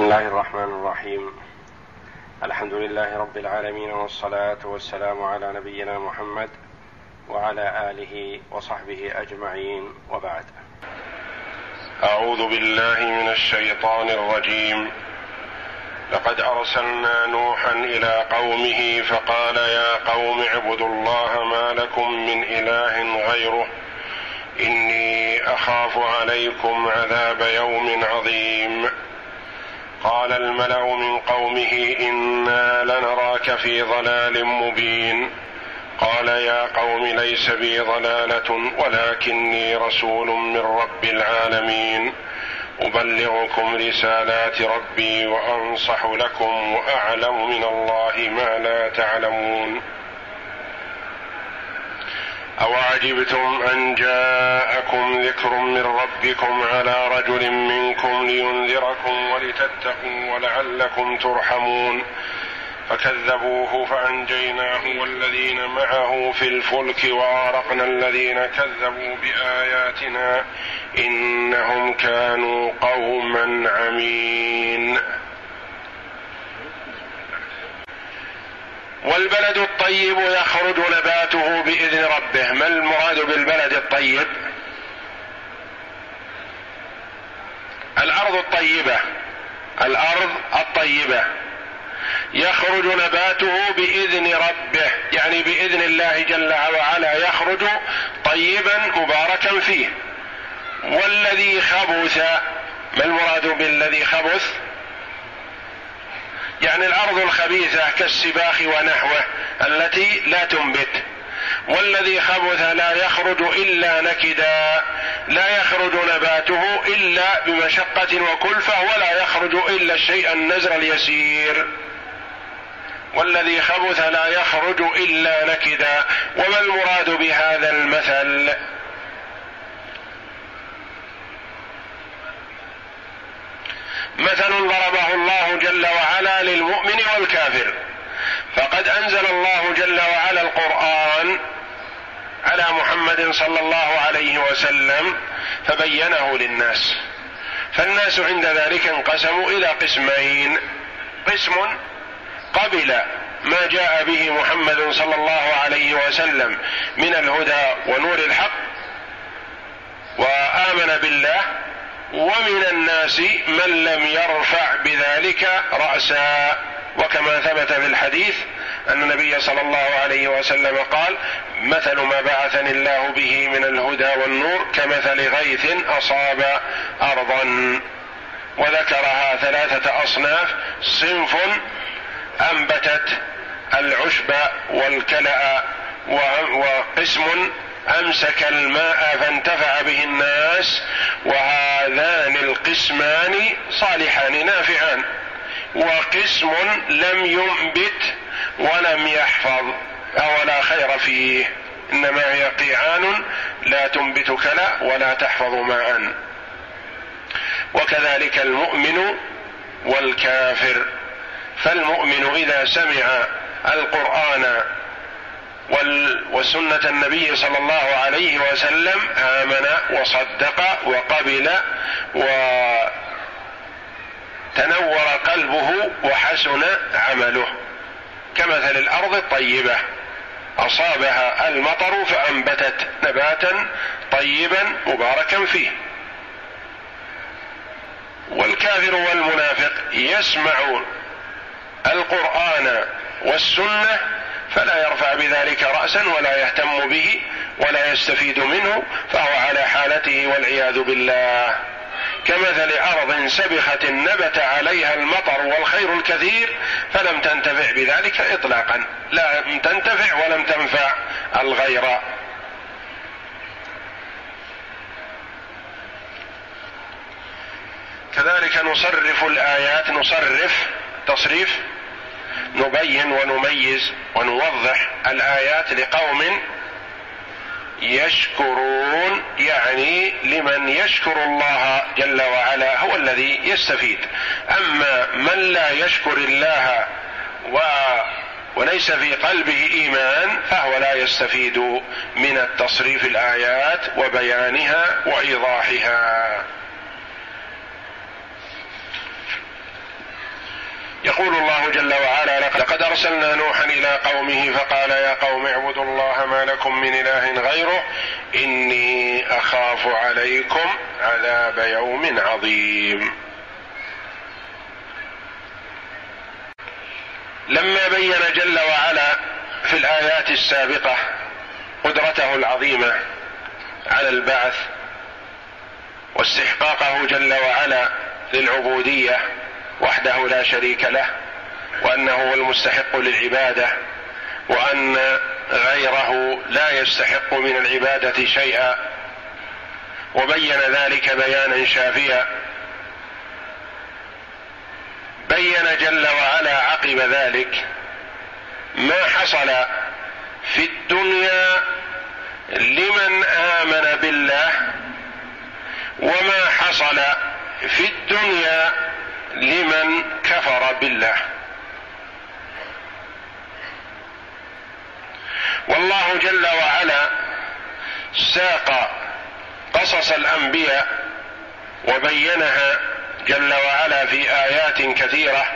بسم الله الرحمن الرحيم. الحمد لله رب العالمين والصلاة والسلام على نبينا محمد وعلى آله وصحبه أجمعين وبعد. أعوذ بالله من الشيطان الرجيم. لقد أرسلنا نوحا إلى قومه فقال يا قوم اعبدوا الله ما لكم من إله غيره. إني أخاف عليكم عذاب يوم عظيم. قال الملأ من قومه إنا لنراك في ضلال مبين. قال يا قوم ليس بي ضلالة ولكني رسول من رب العالمين. أبلغكم رسالات ربي وأنصح لكم وأعلم من الله ما لا تعلمون. أوعجبتم أن جاءكم ذكر من ربكم على رجل منكم لينذركم ولتتقوا ولعلكم ترحمون فكذبوه فأنجيناه والذين معه في الفلك وأغرقنا الذين كذبوا بآياتنا إنهم كانوا قوما عمين والبلد الطيب يخرج نباته بإذن ربه. ما المراد بالبلد الطيب؟ الأرض الطيبة. الأرض الطيبة. يخرج نباته بإذن ربه. يعني بإذن الله جل وعلا يخرج طيبا مباركا فيه. والذي خبث. ما المراد بالذي خبث؟ يعني الأرض الخبيثة كالسباخ ونحوه التي لا تنبت. والذي خبث لا يخرج إلا نكدا. لا يخرج نباته إلا بمشقة وكلفة ولا يخرج إلا الشيء النزر اليسير. والذي خبث لا يخرج إلا نكدا. وما المراد بهذا المثل؟ مثل ضربه الله جل وعلا للمؤمن والكافر. فقد أنزل الله جل وعلا القرآن على محمد صلى الله عليه وسلم فبينه للناس. فالناس عند ذلك انقسموا إلى قسمين. قسم قبل ما جاء به محمد صلى الله عليه وسلم من الهدى ونور الحق وآمن بالله ومن الناس من لم يرفع بذلك رأسا. وكما ثبت في الحديث أن النبي صلى الله عليه وسلم قال مثل ما بعثني الله به من الهدى والنور كمثل غيث أصاب أرضا. وذكرها ثلاثة أصناف صنف أنبتت العشب والكلأ وقسم أمسك الماء فانتفع به الناس وهذان القسمان صالحان نافعان. وقسم لم ينبت ولم يحفظ أو لا خير فيه إنما هي قيعان لا تنبت كلا ولا تحفظ ماء وكذلك المؤمن والكافر. فالمؤمن إذا سمع القرآن وسنة النبي صلى الله عليه وسلم آمن وصدق وقبل وتنور قلبه وحسن عمله. كمثل الأرض الطيبة. أصابها المطر فأنبتت نباتا طيبا مباركا فيه. والكافر والمنافق يسمع القرآن والسنة فلا يرفع بذلك رأسا ولا يهتم به ولا يستفيد منه فهو على حالته والعياذ بالله. كمثل أرض سبخه نبت عليها المطر والخير الكثير فلم تنتفع بذلك اطلاقا. لم تنتفع ولم تنفع الغير. كذلك نصرف الآيات نصرف تصريف نبين ونميز ونوضح الآيات لقوم يشكرون يعني لمن يشكر الله جل وعلا هو الذي يستفيد. أما من لا يشكر الله و وليس في قلبه إيمان فهو لا يستفيد من التصريف الآيات وبيانها وإيضاحها. يقول الله جل وعلا لقد أرسلنا نوحا إلى قومه فقال يا قوم اعبدوا الله ما لكم من إله غيره إني أخاف عليكم عذاب يوم عظيم. لما بين جل وعلا في الآيات السابقة قدرته العظيمة على البعث واستحقاقه جل وعلا للعبودية وحده لا شريك له وأنه هو المستحق للعبادة وأن غيره لا يستحق من العبادة شيئا. وبين ذلك بيانا شافيا. بين جل وعلا عقب ذلك ما حصل في الدنيا لمن آمن بالله وما حصل في الدنيا لمن كفر بالله. والله جل وعلا ساق قصص الأنبياء وبينها جل وعلا في آيات كثيرة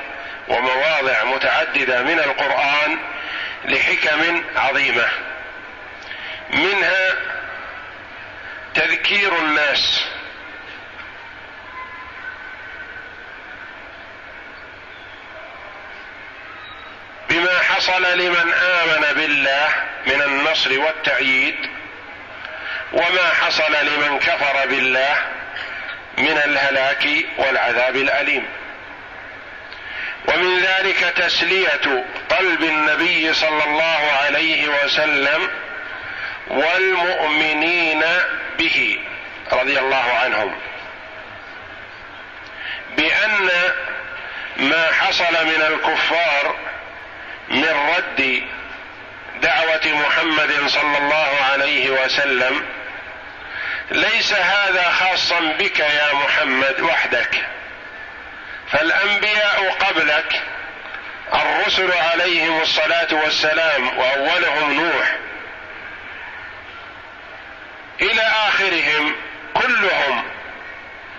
ومواضع متعددة من القرآن لحكم عظيمة. منها تذكير الناس بما حصل لمن آمن بالله من النصر والتأييد وما حصل لمن كفر بالله من الهلاك والعذاب الأليم. ومن ذلك تسلية قلب النبي صلى الله عليه وسلم والمؤمنين به رضي الله عنهم. بأن ما حصل من الكفار من رد دعوة محمد صلى الله عليه وسلم ليس هذا خاصا بك يا محمد وحدك. فالأنبياء قبلك الرسل عليهم الصلاة والسلام وأولهم نوح. إلى آخرهم كلهم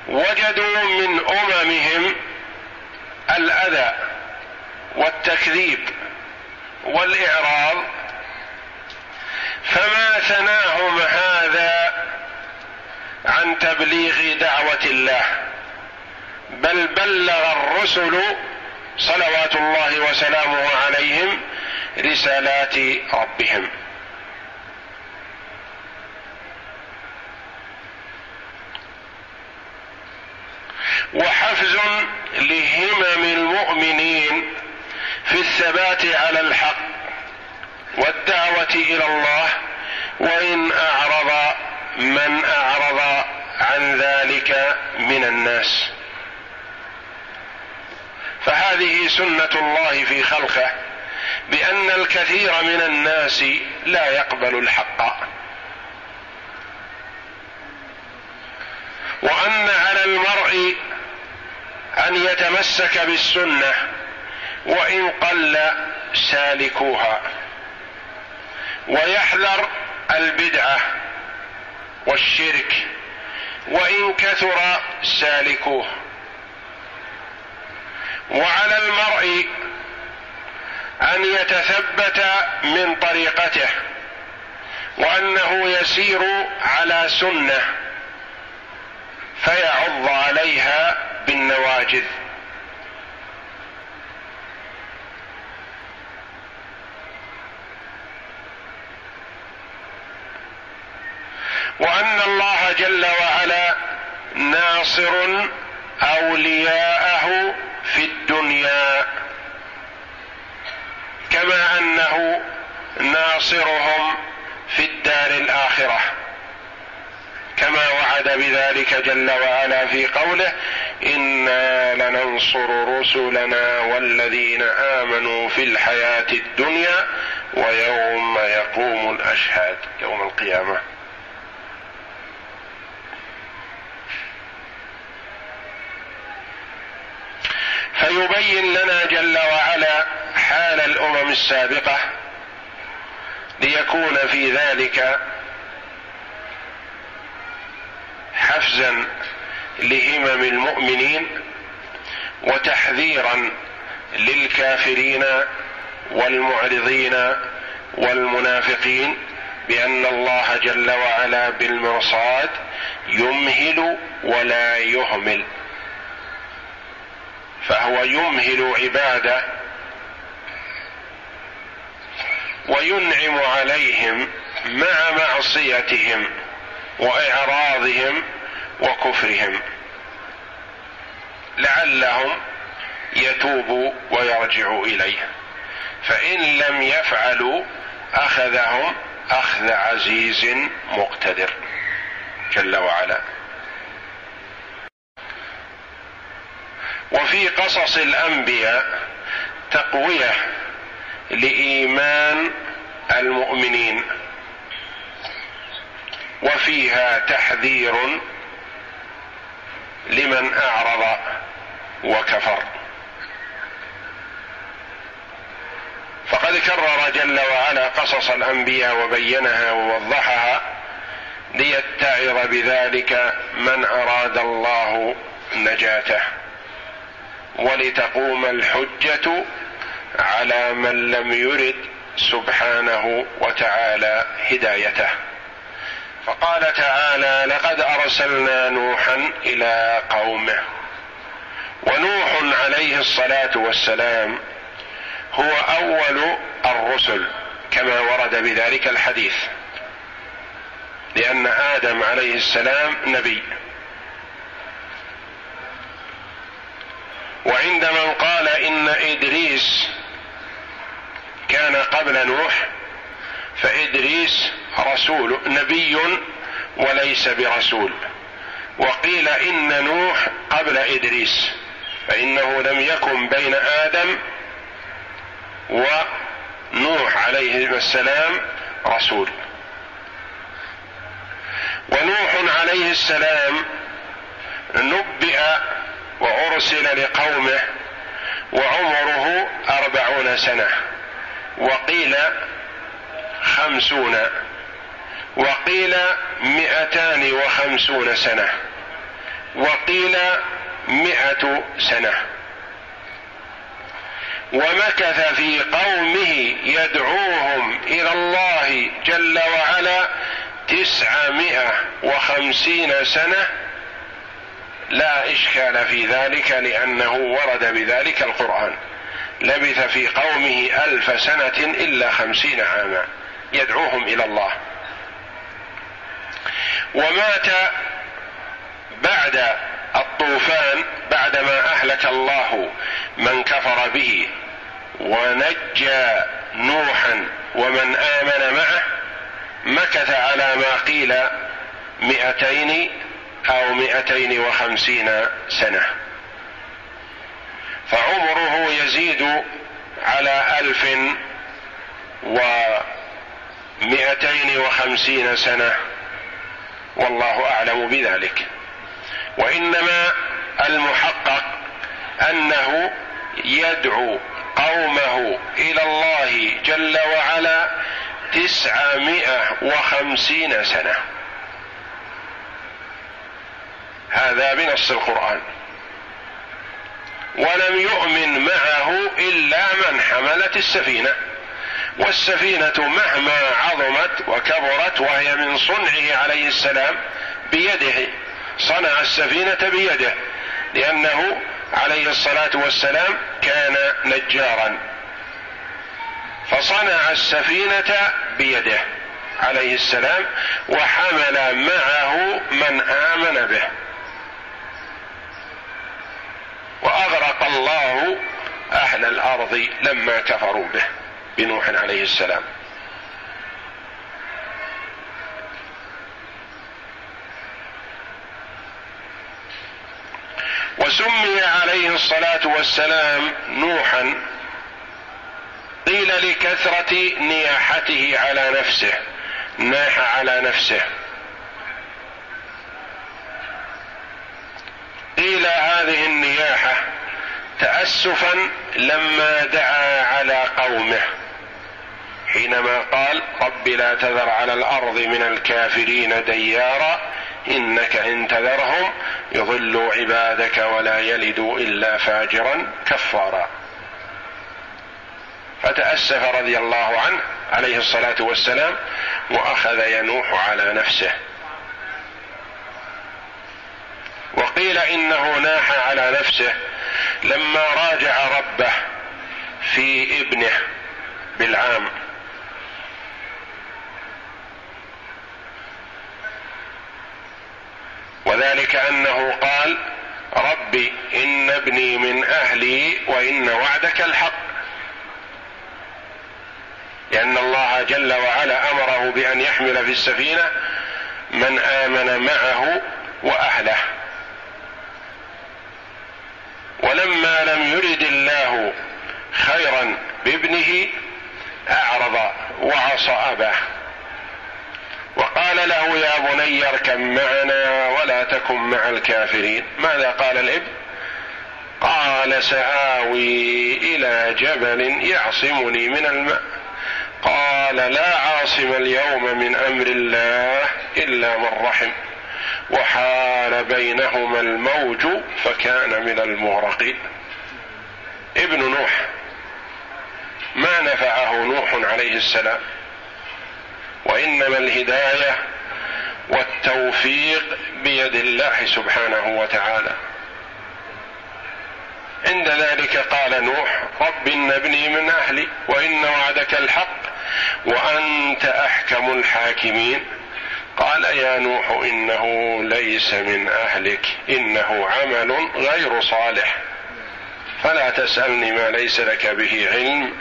وجدوا من أممهم الأذى والتكذيب. والإعراض فما ثناهم هذا عن تبليغ دعوة الله بل بلغ الرسل صلوات الله وسلامه عليهم رسالات ربهم. وحفز لهمم المؤمنين في الثبات على الحق والدعوة إلى الله وإن أعرض من أعرض عن ذلك من الناس. فهذه سنة الله في خلقه بأن الكثير من الناس لا يقبل الحق. وأن على المرء أن يتمسك بالسنة وإن قل سالكوها. ويحذر البدعة والشرك. وإن كثر سالكوه. وعلى المرء أن يتثبت من طريقته وأنه يسير على سنة فيعض عليها بالنواجذ. وأن الله جل وعلا ناصر أولياءه في الدنيا. كما أنه ناصرهم في الدار الآخرة. كما وعد بذلك جل وعلا في قوله إنا لننصر رسلنا والذين آمنوا في الحياة الدنيا ويوم يقوم الأشهاد. يوم القيامة. فيبين لنا جل وعلا حال الأمم السابقة ليكون في ذلك حفزا لهمم المؤمنين وتحذيرا للكافرين والمعرضين والمنافقين بأن الله جل وعلا بالمرصاد يمهل ولا يهمل. فهو يمهل عباده وينعم عليهم مع معصيتهم وإعراضهم وكفرهم. لعلهم يتوبوا ويرجعوا إليه. فإن لم يفعلوا أخذهم أخذ عزيز مقتدر. جل وعلا. وفي قصص الأنبياء تقوية لإيمان المؤمنين. وفيها تحذير لمن أعرض وكفر. فقد كرر جل وعلا قصص الأنبياء وبينها ووضحها ليتعظ بذلك من أراد الله نجاته. ولتقوم الحجة على من لم يرد سبحانه وتعالى هدايته. فقال تعالى لقد أرسلنا نوحا إلى قومه. ونوح عليه الصلاة والسلام هو أول الرسل كما ورد بذلك الحديث لأن آدم عليه السلام نبي. وعند من قال إن إدريس كان قبل نوح فإدريس رسول نبي وليس برسول. وقيل إن نوح قبل إدريس فإنه لم يكن بين آدم ونوح عليه السلام رسول. ونوح عليه السلام نبئ وأرسل لقومه وعمره أربعون سنة وقيل خمسون وقيل مئتان وخمسون سنة وقيل مئة سنة ومكث في قومه يدعوهم إلى الله جل وعلا تسعمائة وخمسين سنة لا إشكال في ذلك لأنه ورد بذلك القرآن. لبث في قومه ألف سنة إلا خمسين عاما. يدعوهم إلى الله. ومات بعد الطوفان بعدما أهلك الله من كفر به. ونجى نوحا ومن آمن معه. مكث على ما قيل مئتين أو مئتين وخمسين سنة. فعمره يزيد على ألف ومئتين وخمسين سنة. والله أعلم بذلك. وإنما المحقق أنه يدعو قومه إلى الله جل وعلا تسعمائة وخمسين سنة. هذا بنص القرآن. ولم يؤمن معه إلا من حملت السفينة. والسفينة مهما عظمت وكبرت وهي من صنعه عليه السلام بيده صنع السفينة بيده لأنه عليه الصلاة والسلام كان نجارا. فصنع السفينة بيده عليه السلام وحمل معه من آمن به. وأغرق الله أهل الأرض لما كفروا به بنوح عليه السلام. وسمي عليه الصلاة والسلام نوحا قيل لكثرة نياحته على نفسه ناح على نفسه. قيل هذه النياحة تاسفا لما دعا على قومه. حينما قال رب لا تذر على الأرض من الكافرين ديارا إنك إن تذرهم يضلوا عبادك ولا يلدوا إلا فاجرا كفارا. فتأسف رضي الله عنه عليه الصلاة والسلام وأخذ ينوح على نفسه. وقيل إنه ناح على نفسه لما راجع ربه في ابنه بالعام. وذلك أنه قال رب إن ابني من أهلي وإن وعدك الحق. لأن الله جل وعلا أمره بأن يحمل في السفينة من آمن معه وأهله. ولما لم يرد الله خيرا بابنه أعرض وعصى أباه. وقال له يا بني اركب معنا ولا تكن مع الكافرين. ماذا قال الابن؟ قال سآوي إلى جبل يعصمني من الماء. قال لا عاصم اليوم من أمر الله إلا من رحم. وحال بينهما الموج فكان من المغرقين. ابن نوح ما نفعه نوح عليه السلام؟ وإنما الهداية والتوفيق بيد الله سبحانه وتعالى. عند ذلك قال نوح رب إن ابني من أهلي وإن وعدك الحق وأنت أحكم الحاكمين. قال يا نوح إنه ليس من أهلك إنه عمل غير صالح. فلا تسألني ما ليس لك به علم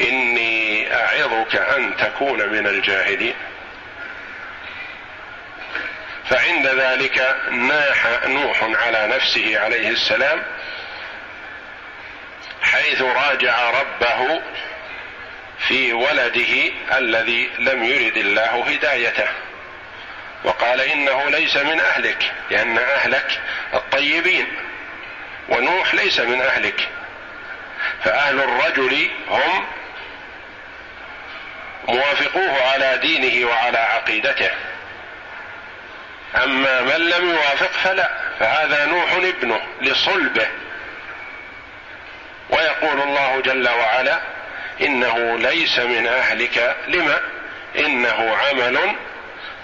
إني أعظك أن تكون من الجاهلين. فعند ذلك ناح نوح على نفسه عليه السلام حيث راجع ربه في ولده الذي لم يرد الله هدايته. وقال إنه ليس من أهلك لأن أهلك الطيبين ونوح ليس من أهلك فأهل الرجل هم موافقوه على دينه وعلى عقيدته. أما من لم يوافق فلا فهذا نوح ابنه لصلبه. ويقول الله جل وعلا إنه ليس من أهلك لما؟ إنه عمل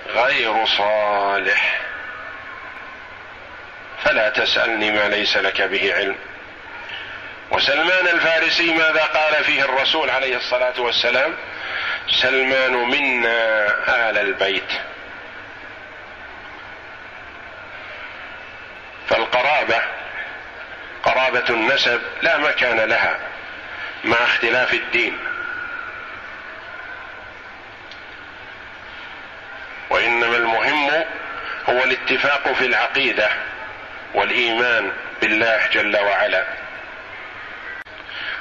غير صالح. فلا تسألني ما ليس لك به علم. وسلمان الفارسي ماذا قال فيه الرسول عليه الصلاة والسلام؟ سلمان منا آل البيت. فالقرابة قرابة النسب لا مكان لها مع اختلاف الدين. وإنما المهم هو الاتفاق في العقيدة والإيمان بالله جل وعلا.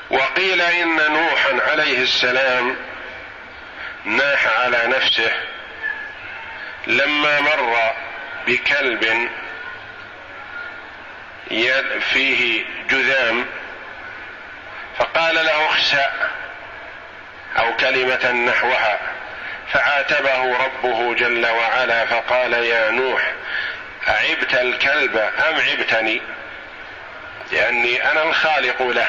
وقيل إن نوحا عليه السلام ناح على نفسه لما مر بكلب فيه جذام فقال له اخسأ أو كلمة نحوها. فعاتبه ربه جل وعلا فقال يا نوح أعبت الكلب أم عبتني؟ لأني أنا الخالق له.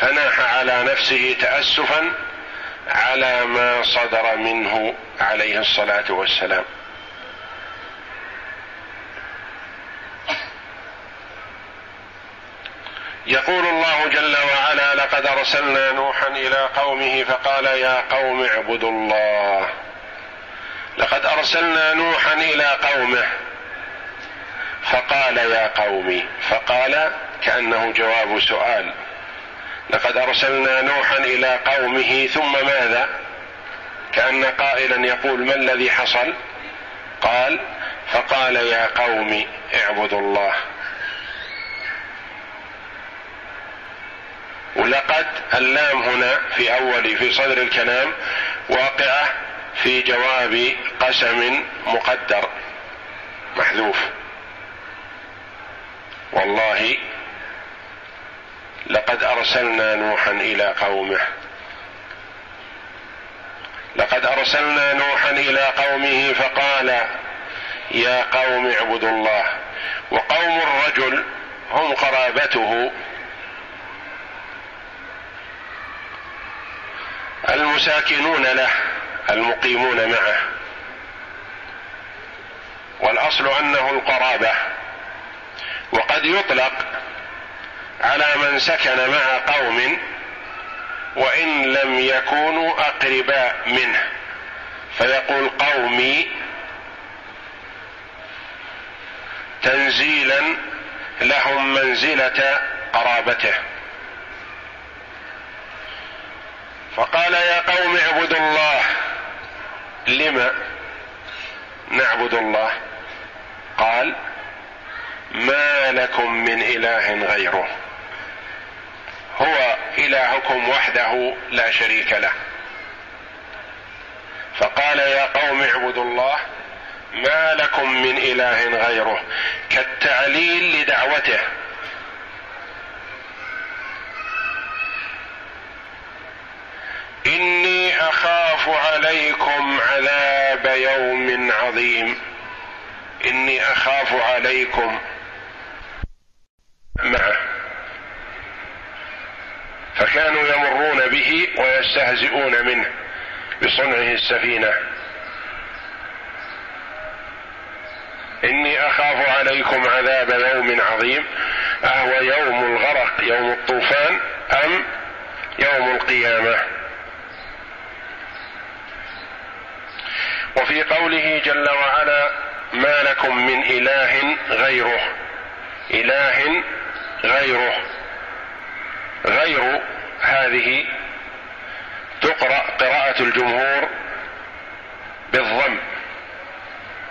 فناح على نفسه تأسفا على ما صدر منه عليه الصلاة والسلام. يقول الله جل وعلا لقد أرسلنا نوحا إلى قومه فقال يا قوم اعبدوا الله. لقد أرسلنا نوحا إلى قومه فقال يا قوم. فقال كأنه جواب سؤال. لقد أرسلنا نوحا إلى قومه ثم ماذا؟ كأن قائلا يقول ما الذي حصل؟ قال فقال يا قوم اعبدوا الله. ولقد اللام هنا في أول في صدر الكلام واقعة في جواب قسم مقدر محذوف. والله لقد أرسلنا نوحا إلى قومه. لقد أرسلنا نوحا إلى قومه فقال يا قوم اعبدوا الله. وقوم الرجل هم قرابته. المساكنون له المقيمون معه. والأصل أنه القرابة. وقد يطلق على من سكن مع قوم وإن لم يكونوا أقرباء منه. فيقول قومي تنزيلا لهم منزلة قرابته. فقال يا قوم اعبدوا الله. لم نعبد الله؟ قال ما لكم من إله غيره. هو إلهكم وحده لا شريك له. فقال يا قوم اعبدوا الله. ما لكم من إله غيره. كالتعليل لدعوته. إني أخاف عليكم عذاب يوم عظيم. إني أخاف عليكم. معه فكانوا يمرون به ويستهزئون منه بصنعه السفينة. إني أخاف عليكم عذاب يوم عظيم. أهو يوم الغرق يوم الطوفان أم يوم القيامة؟ وفي قوله جل وعلا ما لكم من إله غيره. إله غيره. غير هذه تقرأ قراءة الجمهور بالضم.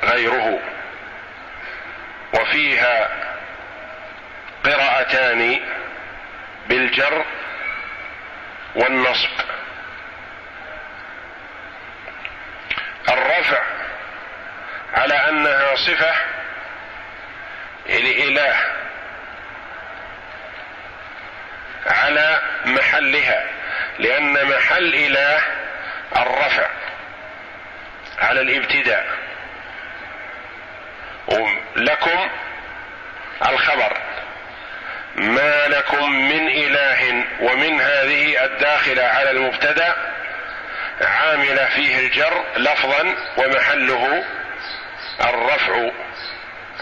غيره. وفيها قراءتان بالجر والنصب. الرفع على أنها صفة لإله على محلها لأن محل إله الرفع على الابتداء. لكم الخبر ما لكم من إله ومن هذه الداخلة على المبتدأ عامل فيه الجر لفظا ومحله الرفع.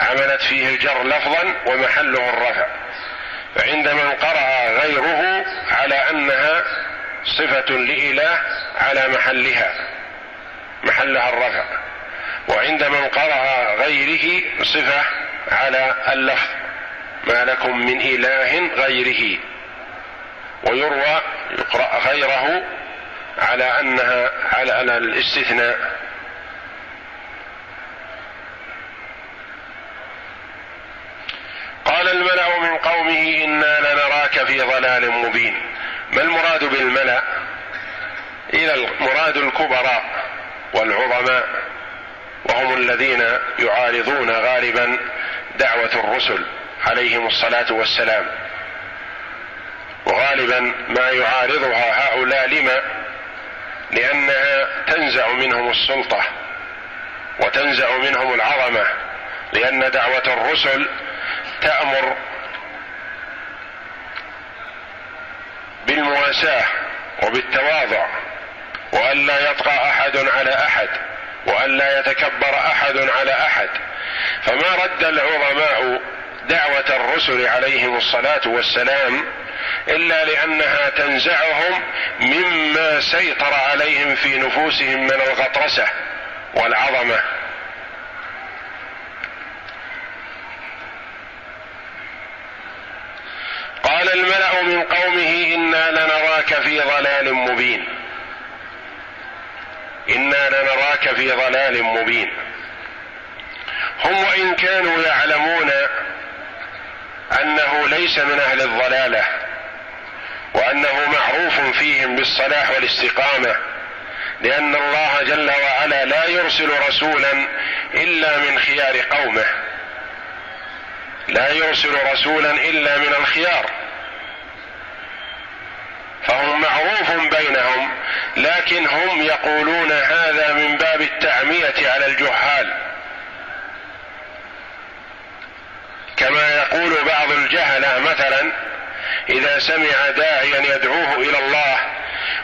عملت فيه الجر لفظا ومحله الرفع. فعند من قرأ غيره على أنها صفة لإله على محلها محلها الرفع. وعند من قرأ غيره صفة على اللفظ. ما لكم من إله غيره. ويروى يقرأ غيره على أنها على الاستثناء قال الملأ من قومه إنا لنراك في ضلال مبين. ما المراد بالملأ؟ إلى المراد الكبراء والعظماء وهم الذين يعارضون غالبا دعوة الرسل عليهم الصلاة والسلام. وغالبا ما يعارضها هؤلاء لما لأنها تنزع منهم السلطة وتنزع منهم العظمة لأن دعوة الرسل تأمر بالمواساة وبالتواضع وأن لا يطغى أحد على أحد وأن لا يتكبر أحد على أحد. فما رد العظماء دعوة الرسل عليهم الصلاة والسلام إلا لأنها تنزعهم مما سيطر عليهم في نفوسهم من الغطرسة والعظمة. قال الملأ من قومه إنا لنراك في ضلال مبين. إنا لنراك في ضلال مبين. هم وإن كانوا يعلمون أنه ليس من أهل الضلالة وأنه معروف فيهم بالصلاح والاستقامة لأن الله جل وعلا لا يرسل رسولا إلا من خيار قومه. لا يرسل رسولا إلا من الخيار. فهم معروف بينهم لكن هم يقولون هذا من باب التعمية على الجهال. كما يقول بعض الجهلة مثلا إذا سمع داعيا يدعوه إلى الله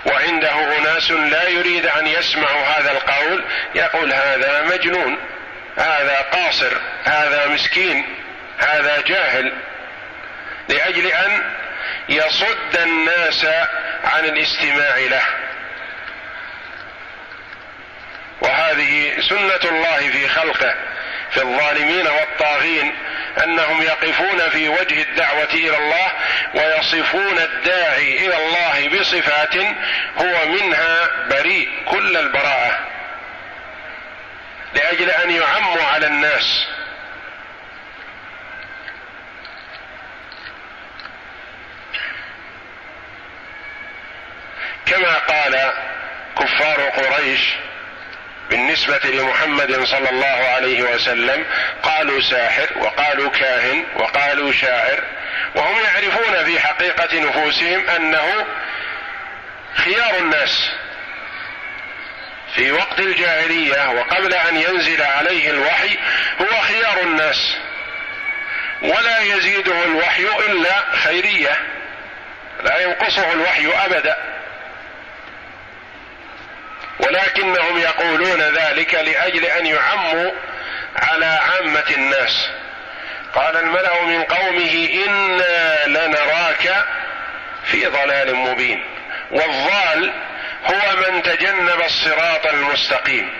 وعنده أناس لا يريد أن يسمعوا هذا القول يقول هذا مجنون هذا قاصر هذا مسكين هذا جاهل لأجل أن يصد الناس عن الاستماع له. وهذه سنة الله في خلقه. في الظالمين والطاغين أنهم يقفون في وجه الدعوة إلى الله ويصفون الداعي إلى الله بصفات هو منها بريء كل البراءة لأجل أن يعموا على الناس. كما قال كفار قريش بالنسبة لمحمد صلى الله عليه وسلم قالوا ساحر وقالوا كاهن وقالوا شاعر وهم يعرفون في حقيقة نفوسهم أنه خيار الناس في وقت الجاهلية وقبل أن ينزل عليه الوحي هو خيار الناس ولا يزيده الوحي إلا خيرية لا ينقصه الوحي أبدا ولكنهم يقولون ذلك لأجل أن يعموا على عامة الناس. قال الملأ من قومه إنا لنراك في ضلال مبين. والضال هو من تجنب الصراط المستقيم.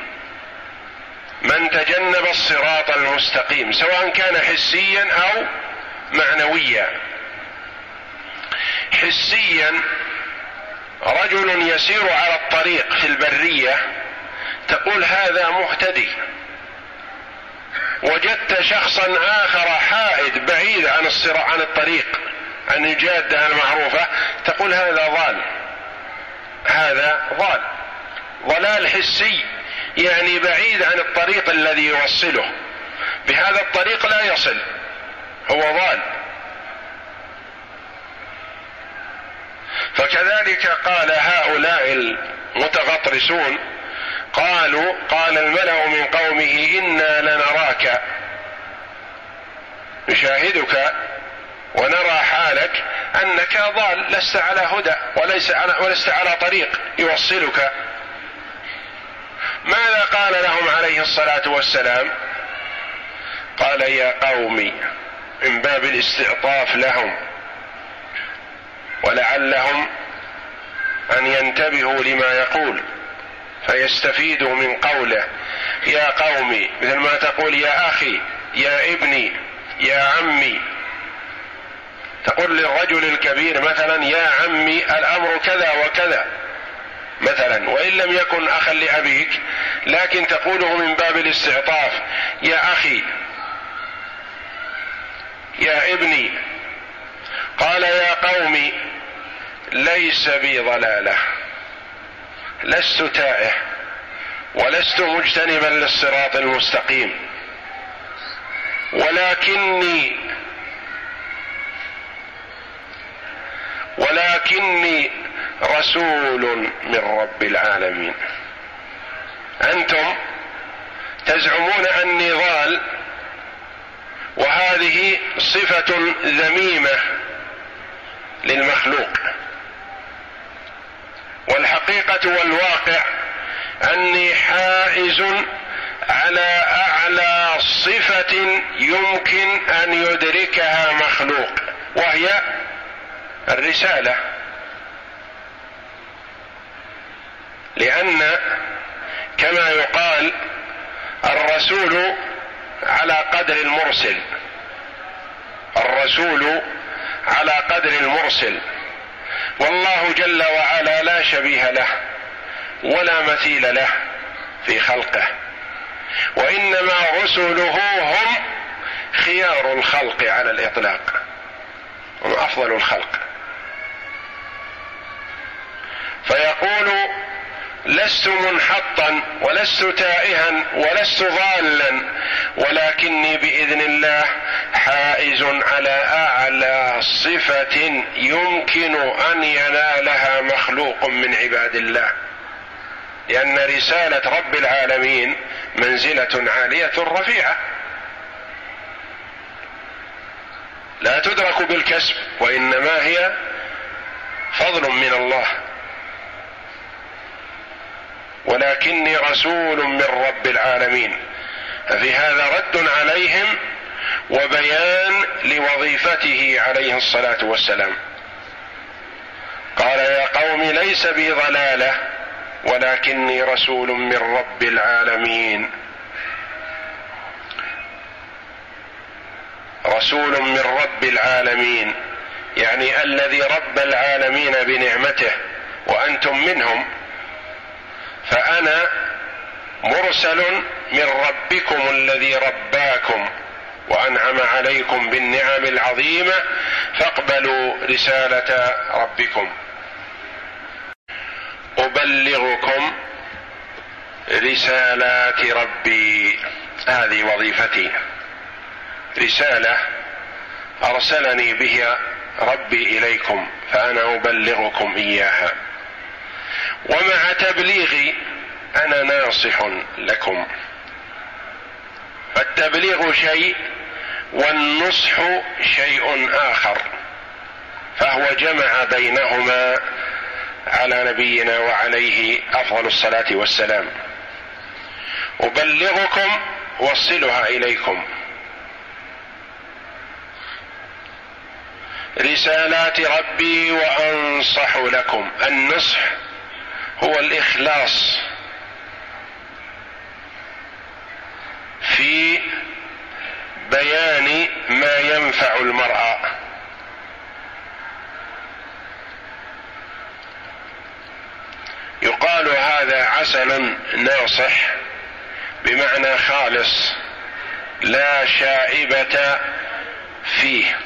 من تجنب الصراط المستقيم سواء كان حسيا أو معنويا. حسيا رجل يسير على الطريق في البرية تقول هذا مهتدي. وجدت شخصا آخر حائد بعيد عن الصراع عن الطريق عن الجادة المعروفة تقول هذا ضال. هذا ضال. ضلال حسي يعني بعيد عن الطريق الذي يوصله. بهذا الطريق لا يصل. هو ضال. فكذلك قال هؤلاء المتغطرسون قالوا قال الملأ من قومه إنا لنراك نشاهدك ونرى حالك أنك ضال لست على هدى وليس على ولست على طريق يوصلك. ماذا قال لهم عليه الصلاة والسلام؟ قال يا قومي من باب الاستعطاف لهم ولعلهم أن ينتبهوا لما يقول فيستفيدوا من قوله يا قومي مثل ما تقول يا أخي يا ابني يا عمي. تقول للرجل الكبير مثلا يا عمي الأمر كذا وكذا. مثلا وإن لم يكن اخا لأبيك لكن تقوله من باب الاستعطاف يا أخي يا ابني. قال يا قوم ليس بي ضلالة لست تائه ولست مجتنبا للصراط المستقيم ولكني ولكني رسول من رب العالمين. أنتم تزعمون أني ضال وهذه صفة ذميمة. للمخلوق. والحقيقة والواقع أني حائز على أعلى صفة يمكن أن يدركها مخلوق وهي الرسالة. لأن كما يقال الرسول على قدر المرسل الرسول على قدر المرسل. والله جل وعلا لا شبيه له ولا مثيل له في خلقه. وإنما رسله هم خيار الخلق على الإطلاق. هم أفضل الخلق. فيقول لست منحطا ولست تائها ولست ضالا ولكني بإذن الله حائز على أعلى صفة يمكن أن ينالها مخلوق من عباد الله. لأن رسالة رب العالمين منزلة عالية رفيعة. لا تدرك بالكسب وإنما هي فضل من الله. ولكني رسول من رب العالمين. ففي هذا رد عليهم وبيان لوظيفته عليه الصلاة والسلام. قال يا قوم ليس بي ضلالة ولكني رسول من رب العالمين. رسول من رب العالمين يعني الذي رب العالمين بنعمته وأنتم منهم. فأنا مرسل من ربكم الذي رباكم وأنعم عليكم بالنعم العظيمة فاقبلوا رسالة ربكم. أبلغكم رسالات ربي. هذه وظيفتي. رسالة أرسلني بها ربي إليكم فأنا أبلغكم إياها. ومع تبليغي أنا ناصح لكم. فالتبليغ شيء والنصح شيء آخر فهو جمع بينهما على نبينا وعليه أفضل الصلاة والسلام. أبلغكم وصلها إليكم. رسالات ربي وأنصح لكم. النصح هو الإخلاص في بيان ما ينفع المرأة. يقال هذا عسل ناصح بمعنى خالص لا شائبة فيه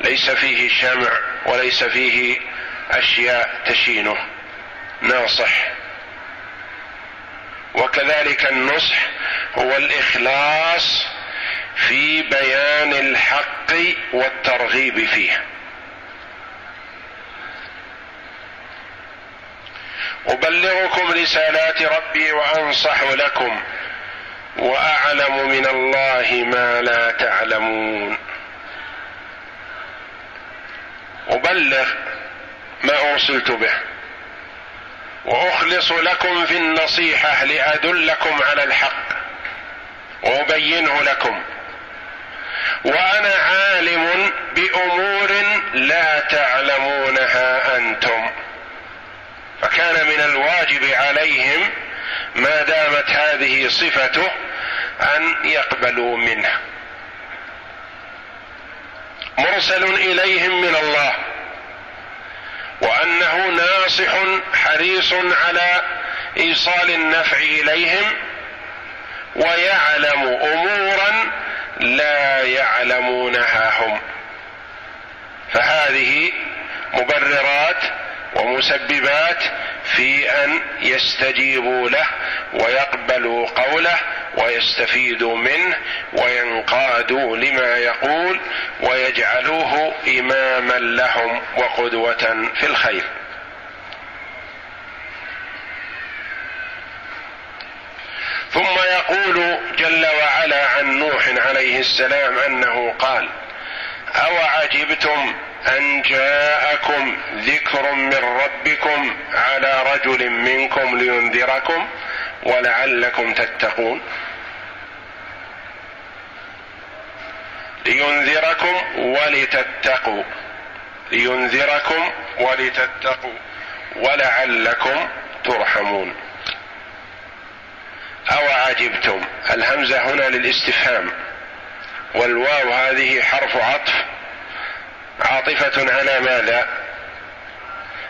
ليس فيه شمع وليس فيه أشياء تشينه. ناصح وكذلك النصح هو الإخلاص في بيان الحق والترغيب فيه أبلغكم رسالات ربي وأنصح لكم وأعلم من الله ما لا تعلمون. أبلغ ما أرسلت به. وأخلص لكم في النصيحة لأدلكم على الحق. وأبينه لكم. وأنا عالم بأمور لا تعلمونها أنتم. فكان من الواجب عليهم ما دامت هذه صفته أن يقبلوا منه. مرسل إليهم من الله. وأنه ناصح حريص على إيصال النفع إليهم ويعلم أمورا لا يعلمونها هم. فهذه مبررات ومسببات في أن يستجيبوا له ويقبلوا قوله ويستفيدوا منه وينقادوا لما يقول ويجعلوه إماما لهم وقدوة في الخير. ثم يقول جل وعلا عن نوح عليه السلام أنه قال أوعجبتم أن جاءكم ذكر من ربكم على رجل منكم لينذركم ولعلكم تتقون؟ لينذركم ولتتقوا. لينذركم ولتتقوا. ولعلكم ترحمون. أو عجبتم الهمزة هنا للاستفهام. والواو هذه حرف عطف. عاطفة على ماذا؟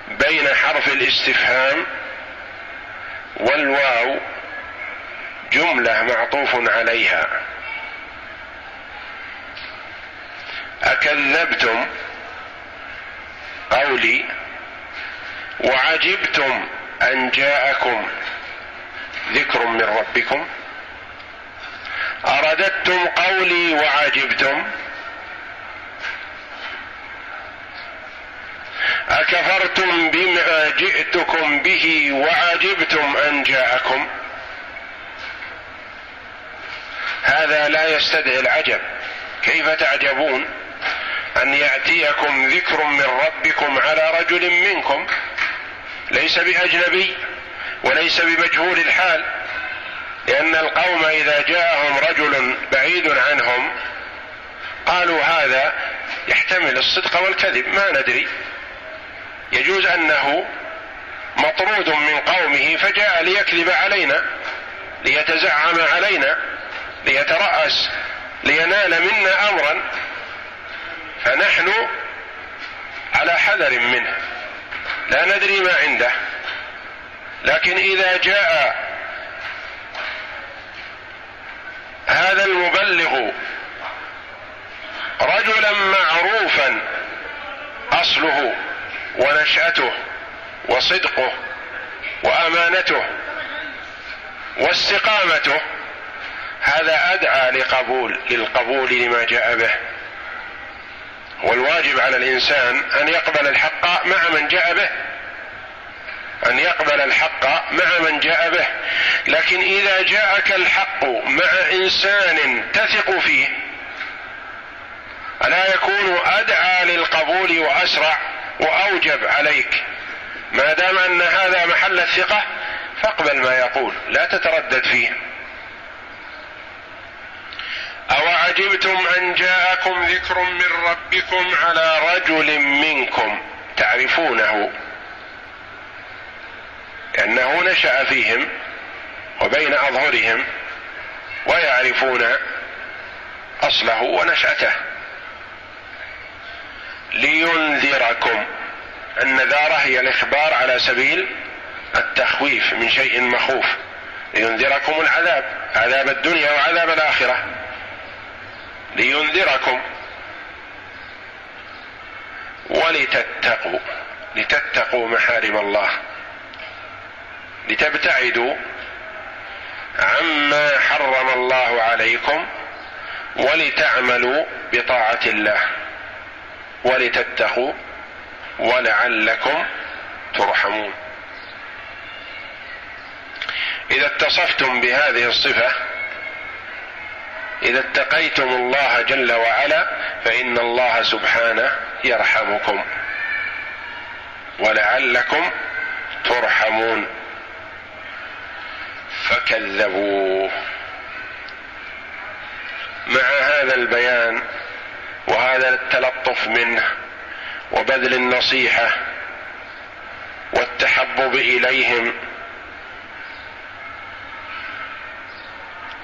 بين حرف الاستفهام والواو جملة معطوف عليها. أكذبتم قولي وعجبتم أن جاءكم ذكر من ربكم ارددتم قولي وعجبتم أكفرتم بما جئتكم به وعجبتم أن جاءكم هذا لا يستدعي العجب كيف تعجبون أن يأتيكم ذكر من ربكم على رجل منكم ليس بأجنبي وليس بمجهول الحال لأن القوم إذا جاءهم رجل بعيد عنهم قالوا هذا يحتمل الصدق والكذب ما ندري. يجوز أنه مطرود من قومه فجاء ليكذب علينا ليتزعم علينا ليترأس لينال منا امرا. فنحن على حذر منه. لا ندري ما عنده. لكن إذا جاء هذا المبلغ رجلا معروفا أصله ونشأته وصدقه وأمانته واستقامته هذا أدعى لقبول للقبول لما جاء به. والواجب على الإنسان أن يقبل الحق مع من جاء به. أن يقبل الحق مع من جاء به. لكن إذا جاءك الحق مع إنسان تثق فيه ألا يكون أدعى للقبول وأسرع وأوجب عليك؟ ما دام أن هذا محل الثقة فاقبل ما يقول لا تتردد فيه. أوعجبتم أن جاءكم ذكر من ربكم على رجل منكم؟ تعرفونه. لأنه نشأ فيهم وبين أظهرهم ويعرفون أصله ونشأته. لينذركم النذارة هي الإخبار على سبيل التخويف من شيء مخوف. لينذركم العذاب عذاب الدنيا وعذاب الآخرة. لينذركم ولتتقوا لتتقوا محارم الله لتبتعدوا عما حرم الله عليكم ولتعملوا بطاعة الله ولتتقوا ولعلكم ترحمون. إذا اتصفتم بهذه الصفة إذا اتقيتم الله جل وعلا فإن الله سبحانه يرحمكم ولعلكم ترحمون فكذبوه. مع هذا البيان وهذا التلطف منه وبذل النصيحة والتحبب إليهم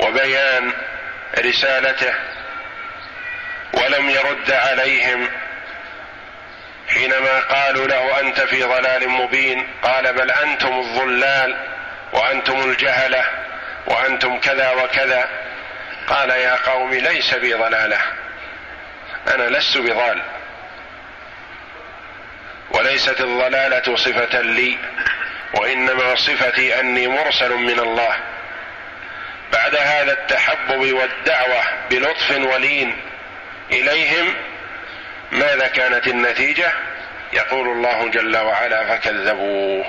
وبيان رسالته ولم يرد عليهم حينما قالوا له أنت في ضلال مبين قال بل أنتم الضلال وأنتم الجهلة وأنتم كذا وكذا. قال يا قوم ليس بي ضلالة أنا لست بضال. وليست الضلالة صفة لي وإنما صفتي أني مرسل من الله. بعد هذا التحبب والدعوة بلطف ولين إليهم ماذا كانت النتيجة؟ يقول الله جل وعلا فكذبوه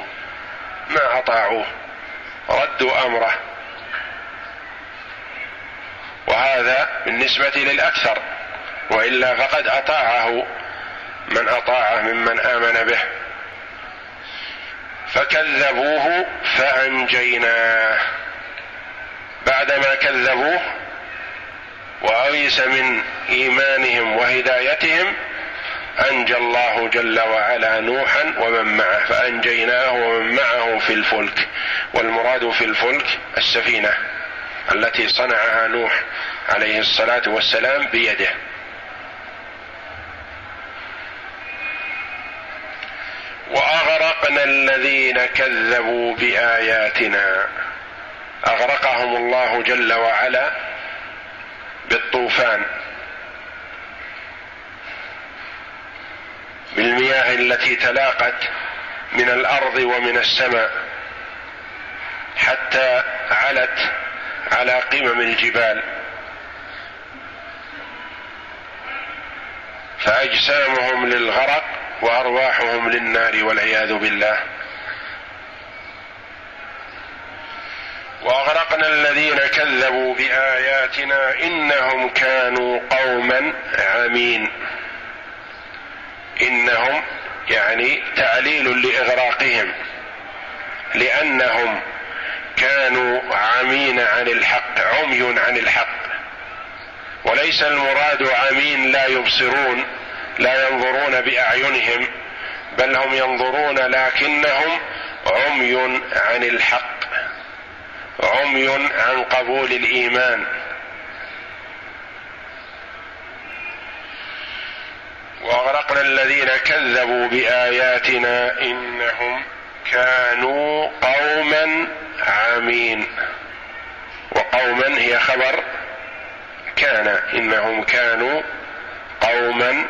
ما أطاعوه ردوا أمره. وهذا بالنسبة للأكثر وإلا فقد أطاعه من أطاعه ممن آمن به. فكذبوه فأنجيناه. بعدما كذبوه وايس من إيمانهم وهدايتهم أنجى الله جل وعلا نوحا ومن معه فأنجيناه ومن معه في الفلك والمراد في الفلك السفينة التي صنعها نوح عليه الصلاة والسلام بيده. وأغرقنا الذين كذبوا بآياتنا. أغرقهم الله جل وعلا بالطوفان. بالمياه التي تلاقت من الأرض ومن السماء حتى علت على قمم الجبال. فأجسامهم للغرق وأرواحهم للنار والعياذ بالله. واغرقنا الذين كذبوا بآياتنا إنهم كانوا قوما عمين إنهم يعني تعليل لإغراقهم لأنهم كانوا عمين عن الحق عمي عن الحق. وليس المراد عمين لا يبصرون لا ينظرون بأعينهم بل هم ينظرون لكنهم عمي عن الحق. عمي عن قبول الإيمان. وأغرقنا الذين كذبوا بآياتنا إنهم كانوا قوما عامين. وقوما هي خبر كان إنهم كانوا قوما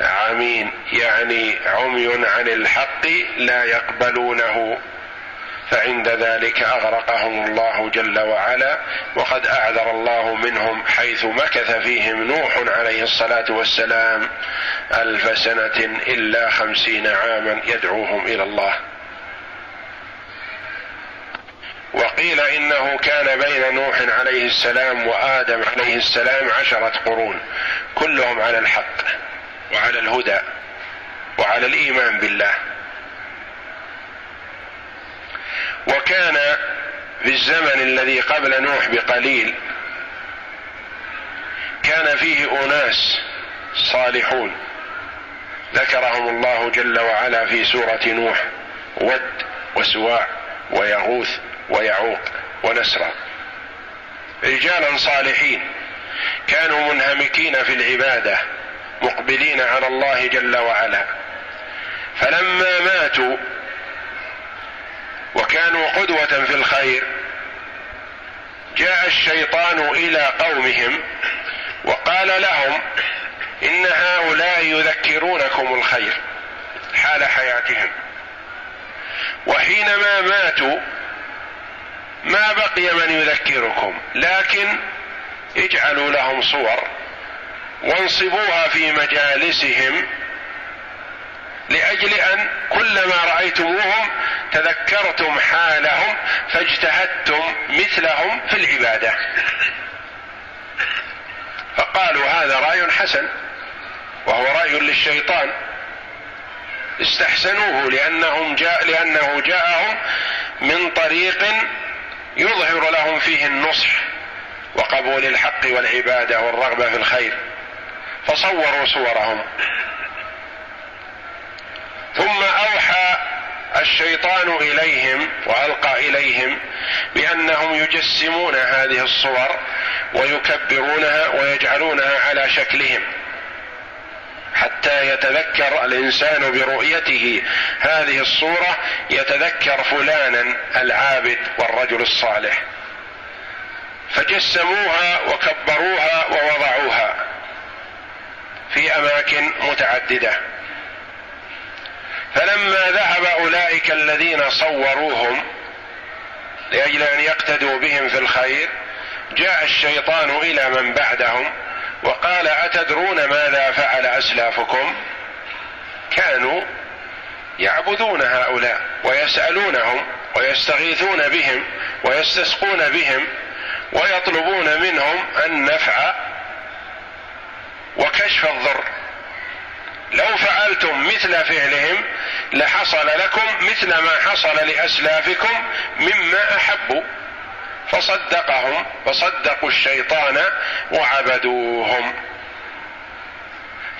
عمين يعني عمي عن الحق لا يقبلونه. فعند ذلك أغرقهم الله جل وعلا وقد أعذر الله منهم حيث مكث فيهم نوح عليه الصلاة والسلام ألف سنة إلا خمسين عاما يدعوهم إلى الله. وقيل إنه كان بين نوح عليه السلام وآدم عليه السلام عشرة قرون كلهم على الحق وعلى الهدى وعلى الإيمان بالله. وكان في الزمن الذي قبل نوح بقليل كان فيه أناس صالحون. ذكرهم الله جل وعلا في سورة نوح ود وسواع ويغوث ويعوق ونسرا رجالا صالحين كانوا منهمكين في العبادة مقبلين على الله جل وعلا. فلما ماتوا وكانوا قدوة في الخير. جاء الشيطان إلى قومهم وقال لهم إن هؤلاء يذكرونكم الخير حال حياتهم. وحينما ماتوا ما بقي من يذكركم لكن اجعلوا لهم صور وانصبوها في مجالسهم لأجل أن كلما رأيتموهم تذكرتم حالهم فاجتهدتم مثلهم في العبادة. فقالوا هذا رأي حسن وهو رأي للشيطان. استحسنوه لأنهم جاء لأنه جاءهم من طريق يظهر لهم فيه النصح وقبول الحق والعبادة والرغبة في الخير. فصوروا صورهم. ثم أوحى الشيطان إليهم وألقى إليهم بأنهم يجسمون هذه الصور ويكبرونها ويجعلونها على شكلهم حتى يتذكر الإنسان برؤيته هذه الصورة يتذكر فلانا العابد والرجل الصالح. فجسموها وكبروها ووضعوها في أماكن متعددة. فلما ذهب أولئك الذين صوروهم لأجل أن يقتدوا بهم في الخير جاء الشيطان إلى من بعدهم وقال أتدرون ماذا فعل أسلافكم؟ كانوا يعبدون هؤلاء ويسألونهم ويستغيثون بهم ويستسقون بهم ويطلبون منهم النفع وكشف الضر. لو فعلتم مثل فعلهم لحصل لكم مثل ما حصل لأسلافكم مما أحبوا. فصدقهم فصدقوا الشيطان وعبدوهم.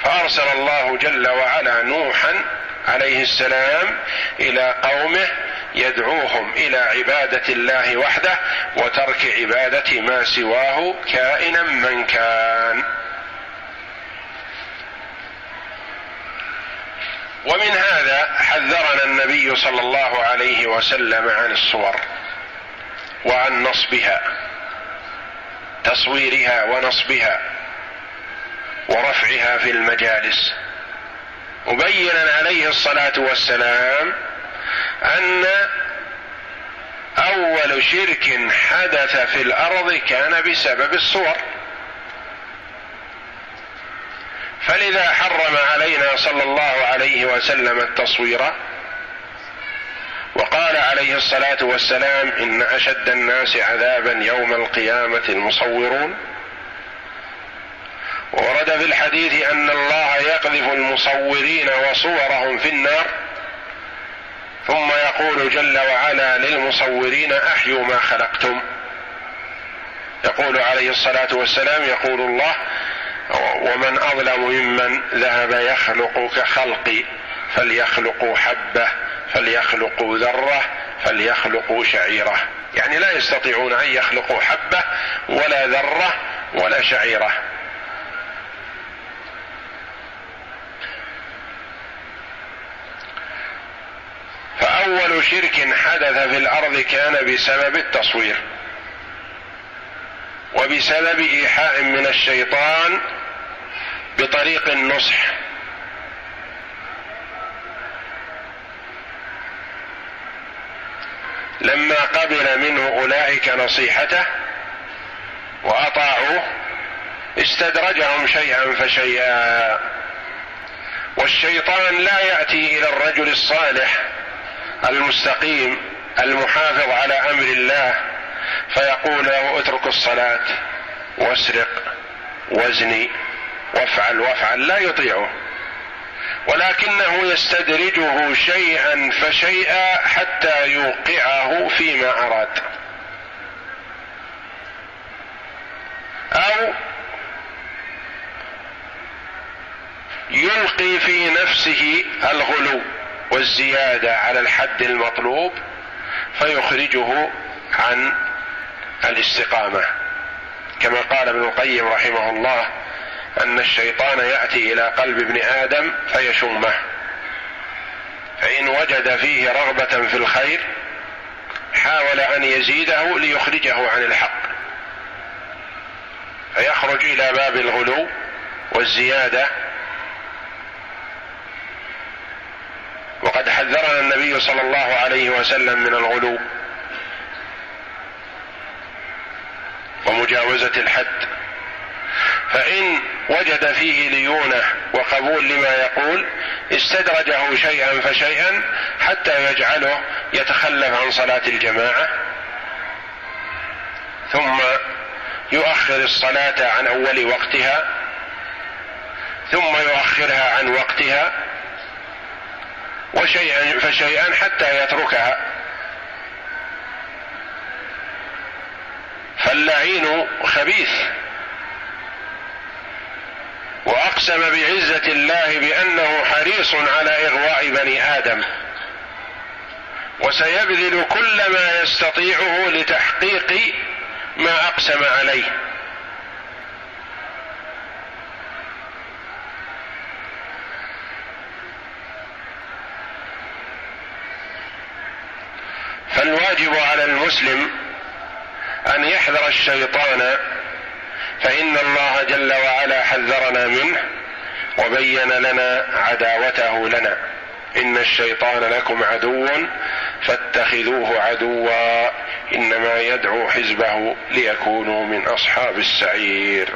فأرسل الله جل وعلا نوحا عليه السلام إلى قومه يدعوهم إلى عبادة الله وحده وترك عبادة ما سواه كائنا من كان. ومن هذا حذرنا النبي صلى الله عليه وسلم عن الصور وعن نصبها تصويرها ونصبها ورفعها في المجالس. مبينا عليه الصلاة والسلام أن أول شرك حدث في الأرض كان بسبب الصور. فلذا حرم علينا صلى الله عليه وسلم التصوير وقال عليه الصلاة والسلام إن أشد الناس عذابا يوم القيامة المصورون. ورد في الحديث أن الله يقذف المصورين وصورهم في النار ثم يقول جل وعلا للمصورين أحيوا ما خلقتم. يقول عليه الصلاة والسلام يقول الله ومن أظلم ممن ذهب يخلق كخلقي فليخلقوا حبة فليخلقوا ذرة فليخلقوا شعيرة. يعني لا يستطيعون أن يخلقوا حبة ولا ذرة ولا شعيرة. فأول شرك حدث في الأرض كان بسبب التصوير. وبسبب ايحاء من الشيطان بطريق النصح. لما قبل منه أولئك نصيحته وأطاعوه استدرجهم شيئا فشيئا. والشيطان لا يأتي إلى الرجل الصالح المستقيم المحافظ على أمر الله فيقول له اترك الصلاة واسرق وازني وافعل وافعل لا يطيعه. ولكنه يستدرجه شيئا فشيئا حتى يوقعه فيما أراد. أو يلقي في نفسه الغلو والزيادة على الحد المطلوب فيخرجه عن الاستقامة. كما قال ابن القيم رحمه الله أن الشيطان يأتي إلى قلب ابن آدم فيشمه. فإن وجد فيه رغبة في الخير حاول أن يزيده ليخرجه عن الحق. فيخرج إلى باب الغلو والزيادة. وقد حذرنا النبي صلى الله عليه وسلم من الغلو. ومجاوزة الحد. فإن وجد فيه ليونه وقبول لما يقول استدرجه شيئا فشيئا حتى يجعله يتخلف عن صلاة الجماعة. ثم يؤخر الصلاة عن أول وقتها ثم يؤخرها عن وقتها وشيئا فشيئا حتى يتركها. فاللعين خبيث. وأقسم بعزة الله بأنه حريص على إغواء بني آدم. وسيبذل كل ما يستطيعه لتحقيق ما أقسم عليه. فالواجب على المسلم أن يحذر الشيطان فإن الله جل وعلا حذرنا منه وبين لنا عداوته لنا. إن الشيطان لكم عدو فاتخذوه عدوا إنما يدعو حزبه ليكونوا من أصحاب السعير.